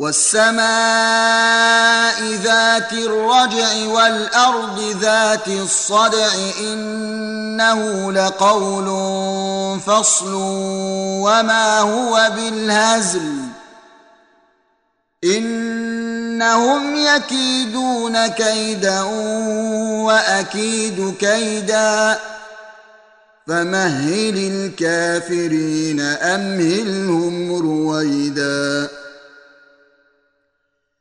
والسماء ذات الرجع والأرض ذات الصدع إنه لقول فصل وما هو بالهزل إنهم يكيدون كيدا وأكيد كيدا فمهل الكافرين أمهلهم رويدا